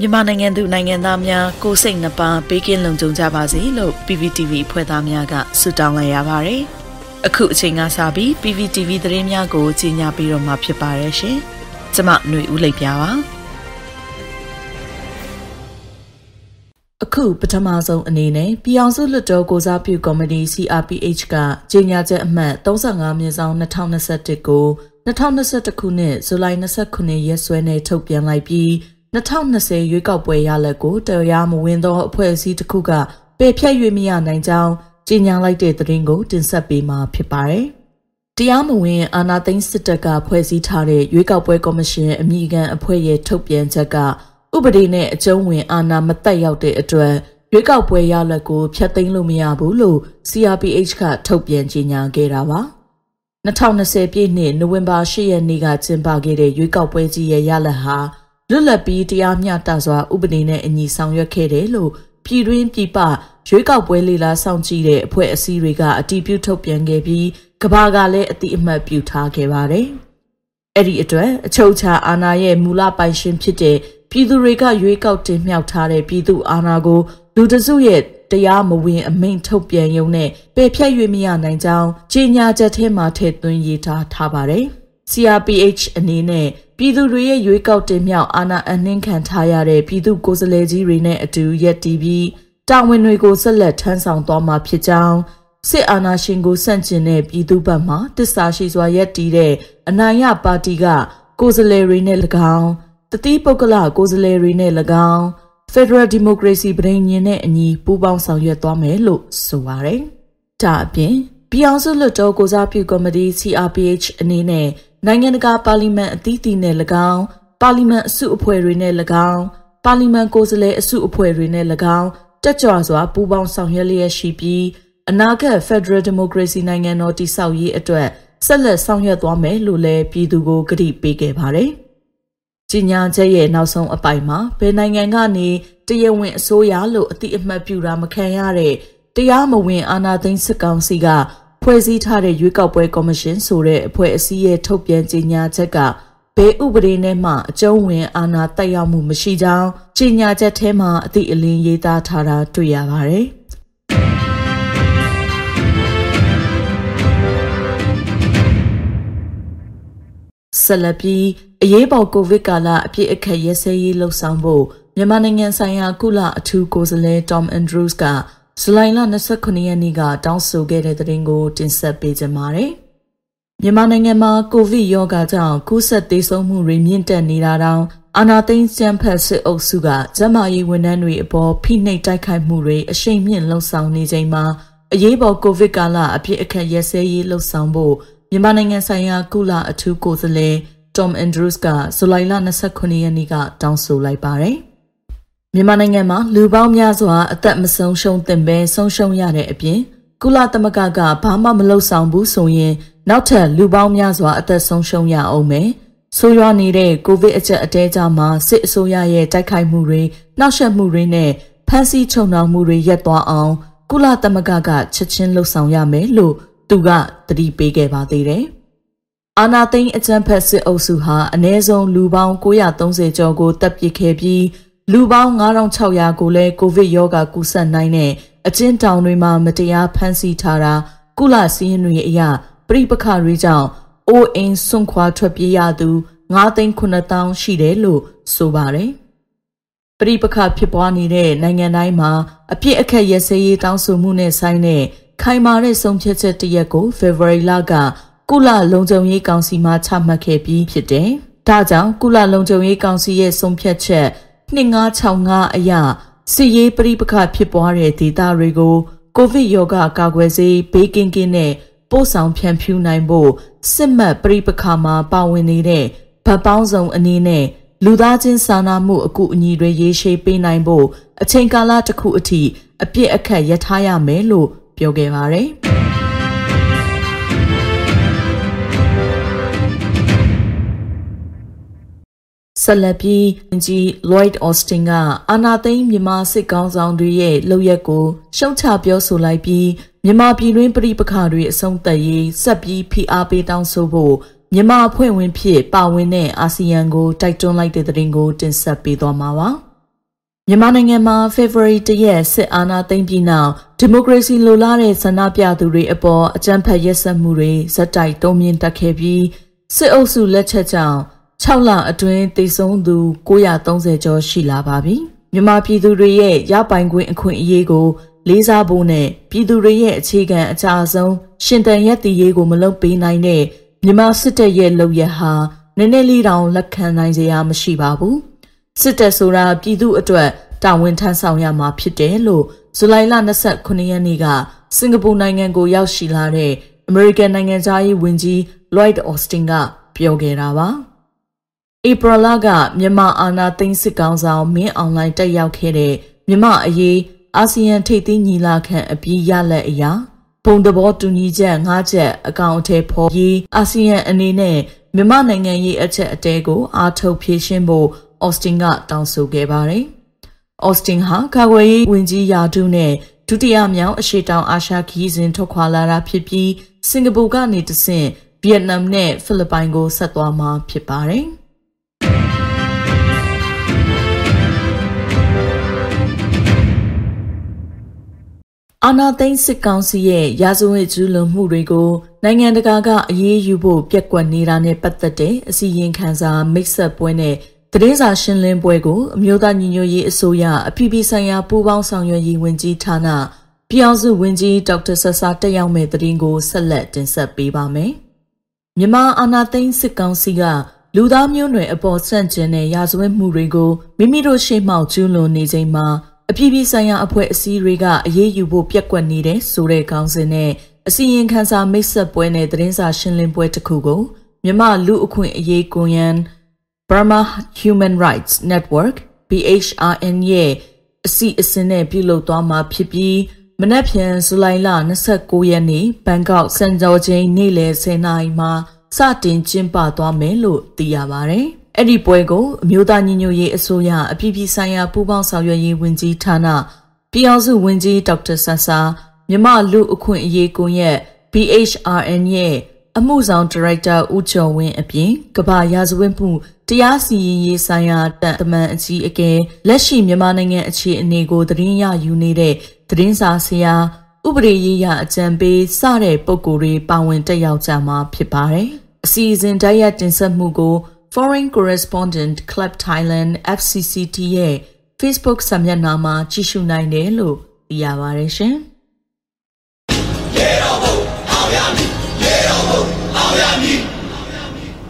မြန်မာနိုင်ငံသူနိုင်ငံသားများကိုစိတ်နှပါပေးကင်းလုံခြုံကြပါစေလို့ PPTV ဖွဲ့သားများကဆုတောင်းလိုက်ရပါတယ်။အခုအချိန်ကစပြီး PPTV သတင်းများကိုကြီးညာပြီးတော့မှာဖြစ်ပါတယ်ရှင်။ကျမຫນွေဦးလိပ်ပြပါ။အခုပထမဆုံးအနေနဲ့ပြည်အောင်စုလွတ်တော်ကိုစားပြုကော်မတီ CRPH ကကြေညာချက်အမှတ်35မြင်းဆောင်2021ကို2021ခုနှစ်ဇူလိုင်29ရက်စွဲနဲ့ထုတ်ပြန်လိုက်ပြီး 2020ရွေးကောက်ပွဲရလဒ်ကိုတရားမဝင်သောအဖွဲ့အစည်းတစ်ခုကပယ်ဖျက်၍မရနိုင်ကြောင်းကြေညာလိုက်တဲ့သတင်းကိုတင်ဆက်ပေးမှာဖြစ်ပါတယ်။တရားမဝင်အာဏာသိမ်းစစ်တပ်ကဖွဲ့စည်းထားတဲ့ရွေးကောက်ပွဲကော်မရှင်အမိခံအဖွဲ့ရဲ့ထုတ်ပြန်ချက်ကဥပဒေနဲ့အကျုံးဝင်အာဏာမတက်ရောက်တဲ့အတွက်ရွေးကောက်ပွဲရလဒ်ကိုဖျက်သိမ်းလို့မရဘူးလို့ CRPH ကထုတ်ပြန်ကြေညာခဲ့တာပါ။2020ပြည့်နှစ်နိုဝင်ဘာ10ရက်နေ့ကကျင်းပခဲ့တဲ့ရွေးကောက်ပွဲကြီးရဲ့ရလဒ်ဟာ လွတ်လပ်ပြီးတရားမျှတစွာဥပဒေနဲ့အညီဆောင်ရွက်ခဲ့တယ်လို့ပြည်တွင်းပြည်ပရွေးကောက်ပွဲလေလာဆောင်ကြည့်တဲ့အဖွဲ့အစည်းတွေကအတည်ပြုထုတ်ပြန်ခဲ့ပြီးကဘာကလည်းအတိအမှတ်ပြုထားခဲ့ပါတယ်။အဲ့ဒီအတွက်အချုပ်အခြာအာဏာရဲ့မူလပိုင်ရှင်ဖြစ်တဲ့ပြည်သူတွေကရွေးကောက်တင်မြှောက်ထားတဲ့ပြည်သူအာဏာကိုလူတစုရဲ့တရားမဝင်အမိန့်ထုတ်ပြန်ရုံနဲ့ပယ်ဖျက်၍မရနိုင်ကြောင်းကြေညာချက်ထဲမှာထည့်သွင်းရေးထားထားပါတယ်။ CRPH အနေနဲ့ ပြည်သူတွေရဲ့ရွေးကောက်တင်မြှောက်အာဏာအနှင်းခံထားရတဲ့ပြည်သူကိုယ်စားလှယ်ကြီးတွေနဲ့အတူရက်တီးပြီးတာဝန်တွေကိုဆက်လက်ထမ်းဆောင်သွားမှာဖြစ်ကြောင်းစစ်အာဏာရှင်ကိုဆန့်ကျင်တဲ့ပြည်သူဘက်မှတစ္ဆာရှိစွာရက်တီးတဲ့အနိုင်ရပါတီကကိုယ်စားလှယ်တွေနဲ့၎င်းတတိပုဂ္ဂလကိုယ်စားလှယ်တွေနဲ့၎င်း Federal Democracy ပြည်ညင်နဲ့အညီပူးပေါင်းဆောင်ရွက်သွားမယ်လို့ဆိုပါတယ်။ဒါအပြင်ပြည်အောင်စုလွှတ်တော်ကိုစားပြုကော်မတီ CRPH အနေနဲ့ နိုင်ငံတကာပါလီမန်အသီးသီးနဲ့၎င်းပါလီမန်အစုအဖွဲ့တွေနဲ့၎င်းပါလီမန်ကိုယ်စားလှယ်အစုအဖွဲ့တွေနဲ့၎င်းတက်ကြွစွာပူးပေါင်းဆောင်ရွက်လျက်ရှိပြီးအနာဂတ် Federal Democracy နိုင်ငံတော်တည်ဆောက်ရေးအတွက်ဆက်လက်ဆောင်ရွက်သွားမယ်လို့လည်းပြည်သူကိုကတိပေးခဲ့ပါတယ်။ကြီးညာချက်ရဲ့နောက်ဆုံးအပိုင်မှာဘယ်နိုင်ငံကနေတရားဝင်အစိုးရလို့အတိအမှတ်ပြုတာမခံရတဲ့တရားမဝင်အာဏာသိမ်းစစ်ကောင်စီက ဖွဲ့စည်းထားတဲ့ရွေးကောက်ပွဲကော်မရှင်ဆိုတဲ့အဖွဲ့အစည်းရဲ့ထုတ်ပြန်ကြေညာချက်ကဘယ်ဥပဒေနဲ့မှအကျုံးဝင်အာဏာတက်ရောက်မှုမရှိကြောင်းကြေညာချက်ထဲမှာအသိအလင်းရေးသားထားတာတွေ့ရပါတယ်။ဆလပီအရေးပေါ်ကိုဗစ်ကာလအပြည့်အခက်ရဲစဲရေးလှုပ်ဆောင်ဖို့မြန်မာနိုင်ငံဆိုင်ရာကုလအထူးကိုယ်စားလှယ် Tom Andrews က ဇူလိုင်လ29ရက်နေ့ကတောင်းဆိုခဲ့တဲ့သတင်းကို တင်ဆက်ပေးကြပါမယ်။မြန်မာနိုင်ငံမှာကိုဗစ်ရောဂါကြောင့်ကူးစက်သေးဆုံးမှုတွေမြင့်တက်နေတာတောင်အာနာသိန်းစံဖက်စစ်အုပ်စုကကျန်းမာရေးဝန်ထမ်းတွေအပေါ်ဖိနှိပ်တိုက်ခိုက်မှုတွေအရှိန်မြင့်လှုံ့ဆော်နေချိန်မှာအရေးပေါ်ကိုဗစ်ကာလအပြည့်အခက်ရဲစဲရေးလှုံ့ဆော်ဖို့မြန်မာနိုင်ငံဆိုင်ရာကုလအထူးကိုယ်စားလှယ် Tom Andrews ကဇူလိုင်လ29ရက်နေ့ကတောင်းဆိုလိုက်ပါတယ်။ မြန်မာနိုင်ငံမှာလူပေါင်းများစွာအသက်မဆုံးရှုံးသင့်ပဲဆုံးရှုံးရတဲ့အပြင်ကုလသမဂ္ဂကဘာမှမလုပ်ဆောင်ဘူးဆိုရင်နောက်ထပ်လူပေါင်းများစွာအသက်ဆုံးရှုံးရအောင်မယ်ဆိုးရွားနေတဲ့ကိုဗစ်အကျပ်အတဲကြားမှာစစ်အစိုးရရဲ့တိုက်ခိုက်မှုတွေနှောက်ယှက်မှုတွေနဲ့ဖမ်းဆီးချုပ်နှောင်မှုတွေရပ်သွားအောင်ကုလသမဂ္ဂကချက်ချင်းလှုပ်ဆောင်ရမယ်လို့သူကတတိပေးခဲ့ပါသေးတယ်။အာနာသိန်းအကြံဖက်စစ်အုပ်စုဟာအ ਨੇ ဆုံးလူပေါင်း930ကျော်ကိုတပ်ပစ်ခဲ့ပြီး လူပေါင်း9600ကိုလည်းကိုဗစ်ရောဂါကူးစက်နိုင်တဲ့အကျဉ်းထောင်တွေမှာမတရားဖမ်းဆီးထားတာကုလစည်းရင်းတွေအရပြိပခတွေကြောင့်အိုးအိမ်ဆွန့်ခွာထွက်ပြေးရသူ9,900ရှိတယ်လို့ဆိုပါတယ်။ပြိပခဖြစ်ပွားနေတဲ့နိုင်ငံတိုင်းမှာအပြစ်အခက်ရစရေးတောင်းဆိုမှုနဲ့ဆိုင်တဲ့ခိုင်မာတဲ့ဆုံးဖြတ်ချက်တရက်ကိုဖေဖော်ဝါရီလကကုလလုံခြုံရေးကောင်စီမှချမှတ်ခဲ့ပြီးဖြစ်တယ်။ဒါကြောင့်ကုလလုံခြုံရေးကောင်စီရဲ့ဆုံးဖြတ်ချက် 2565အရစစ်ရေးပရိပခဖြစ်ပွားတဲ့ဒေသတွေကိုကိုဗစ်ရောဂါကာကွယ်ဆေးဘေးကင်းကင်းနဲ့ပို့ဆောင်ဖြန့်ဖြူးနိုင်ဖို့စစ်မှတ်ပရိပခမှာပါဝင်နေတဲ့ဗတ်ပေါင်းစုံအနေနဲ့လူသားချင်းစာနာမှုအကူအညီတွေရေးရှိပေးနိုင်ဖို့အချိန်ကာလတစ်ခုအထိအပြစ်အခတ်ရထားရမယ်လို့ပြောခဲ့ပါတယ်။ ဆက်လက်ပြီးကြီး Lloyd Austin ကအာနာသိန်းမြန်မာစစ်ကောင်းဆောင်တွေရဲ့လုပ်ရက်ကိုရှုံချပြောဆိုလိုက်ပြီးမြန်မာပြည်တွင်းပြည်ပခါတွေအဆုံးသတ်ရေးဆက်ပြီးဖိအားပေးတောင်းဆိုဖို့မြန်မာအဖွဲ့ဝင်ဖြစ်ပါဝင်တဲ့အာဆီယံကိုတိုက်တွန်းလိုက်တဲ့သတင်းကိုတင်ဆက်ပေးသွားမှာပါမြန်မာနိုင်ငံမှာ February တရက်စစ်အာဏာသိမ်းပြီးနောက်ဒီမိုကရေစီလိုလားတဲ့ဆန္ဒပြသူတွေအပေါ်အကြမ်းဖက်ရက်စက်မှုတွေဇက်တိုက်တုံးမြင့်တက်ခဲ့ပြီးစစ်အုပ်စုလက်ချက်ကြောင့် 6လအတွင်းတိတ်ဆုံးသူ930ကျော်ရှိလာပါပြီမြန်မာပြည်သူတွေရဲ့ရပိုင်ခွင့်အခွင့်အရေးကို လေးစားဖို့နဲ့ပြည်သူတွေရဲ့အခြေခံအကြအဆုံးရှင်တန်ရက်တည်ရေးကိုမလုပ်ပေးနိုင်တဲ့မြန်မာစစ်တပ်ရဲ့လုပ်ရဟာနည်းနည်းလေးတောင်လက်ခံနိုင်စရာမရှိပါဘူးစစ်တပ်ဆိုတာပြည်သူအတွက်တာဝန်ထမ်းဆောင်ရမှာဖြစ်တယ်လို့ဇူလိုင်လ29ရက်နေ့ကစင်ကာပူနိုင်ငံကိုရောက်ရှိလာတဲ့အမေရိကန်နိုင်ငံသားရေးဝန်ကြီး Lloyd Austin ကပြောခဲ့တာပါ ဧပြီလကမြန်မာအာဏာသိမ်းစစ်ကောင်ဆောင်မင်းအွန်လိုင်းတက်ရောက်ခဲ့တဲ့မြန်မာအရေးအာဆီယံထိပ်သီးညီလာခံအပြီးရလက်အရာပုံတဘောတူညီချက်၅ချက်အကောင့်အထည်ဖော်ပြီးအာဆီယံအနေနဲ့မြန်မာနိုင်ငံရေးအချက်အတဲကိုအားထုတ်ဖြည့်ရှင်းဖို့အော်စတင်ကတောင်းဆိုခဲ့ပါတယ်။အော်စတင်ဟာကာကွယ်ရေးဝန်ကြီးယာဒူးနဲ့ဒုတိယမြောက်အရှေ့တောင်အာရှခီးစဉ်ထွက်ခွာလာတာဖြစ်ပြီးစင်ကာပူကနေတဆင့်ဗီယက်နမ်နဲ့ဖိလစ်ပိုင်ကိုဆက်သွားမှာဖြစ်ပါတယ်။ အာနာသိန်းစစ်ကောင်စီရဲ့ရာဇဝတ်ကျူးလွန်မှုတွေကိုနိုင်ငံတကာကအရေးယူဖို့ပြက်ကွက်နေတာနဲ့ပတ်သက်တဲ့အစီရင်ခံစာမိတ်ဆက်ပွဲနဲ့သတင်းစာရှင်းလင်းပွဲကိုအမျိုးသားညီညွတ်ရေးအစိုးရအပြည်ပြည်ဆိုင်ရာပူးပေါင်းဆောင်ရွက်ရေးဝန်ကြီးဌာနပြည်အောင်စုဝန်ကြီးဒေါက်တာဆဆာတက်ရောက်မဲ့သတင်းကိုဆက်လက်တင်ဆက်ပေးပါမယ်။မြန်မာအာဏာသိမ်းစစ်ကောင်စီကလူသားမျိုးနွယ်အပေါ်ဆန့်ကျင်တဲ့ရာဇဝတ်မှုတွေကိုမိမိတို့ရှေ့မှောက်ကျူးလွန်နေချိန်မှာ အပြည်ပြည်ဆိုင်ရာအဖွဲ့အစည်းတွေကအရေးယူဖို့ပြက်ကွက်နေတဲ့ဆိုတဲ့ခေါင်းစဉ်နဲ့အစီရင်ခံစာမိတ်ဆက်ပွဲနဲ့သတင်းစာရှင်းလင်းပွဲတစ်ခုကိုမြမလူအခွင့်အရေးကွန်ယန် Burma Human Rights Network BHRN ရဲ့အစီအစဉ်နဲ့ပြုလုပ်သွားမှာဖြစ်ပြီးမနက်ဖြန်ဇူလိုင်လ29ရက်နေ့ဘန်ကောက်စံကြောချင်းနေ့လယ်10:00နာရီမှာစတင်ကျင်းပသွားမယ်လို့သိရပါတယ်။ အဲ့ဒီပွဲကိုအမျိုးသားညီညွတ်ရေးအစိုးရအပြည်ပြည်ဆိုင်ရာပူးပေါင်းဆောင်ရွက်ရေးဝန်ကြီးဌာနပြည်အောင်စုဝန်ကြီးဒေါက်တာဆဆာမြမလူအခွင့်အရေးကွန်ရက် BHRN ရဲ့အမှုဆောင်ဒါရိုက်တာဦးကျော်ဝင်းအပြင်ကဘာရာဇဝတ်မှုတရားစီရင်ရေးဆိုင်ရာတန်တမန်အကြီးအကဲလက်ရှိမြန်မာနိုင်ငံအခြေအနေကိုသတင်းရယူနေတဲ့သတင်းစာဆရာဥပဒေရေးရာအကြံပေးစတဲ့ပုံကိုယ်တွေပါဝင်တက်ရောက်ကြမှာဖြစ်ပါတယ်။အစီအစဉ်တိုက်ရိုက်တင်ဆက်မှုကို Foreign Correspondent Club Thailand FCCT ရဲ့ Facebook စာမျက်နှာမှာကြည့်ရှုနိုင်တယ်လို့သိရပါတယ်ရှင်။ရေတော်ဘုံအောင်ရမည်ရေတော်ဘုံအောင်ရမည်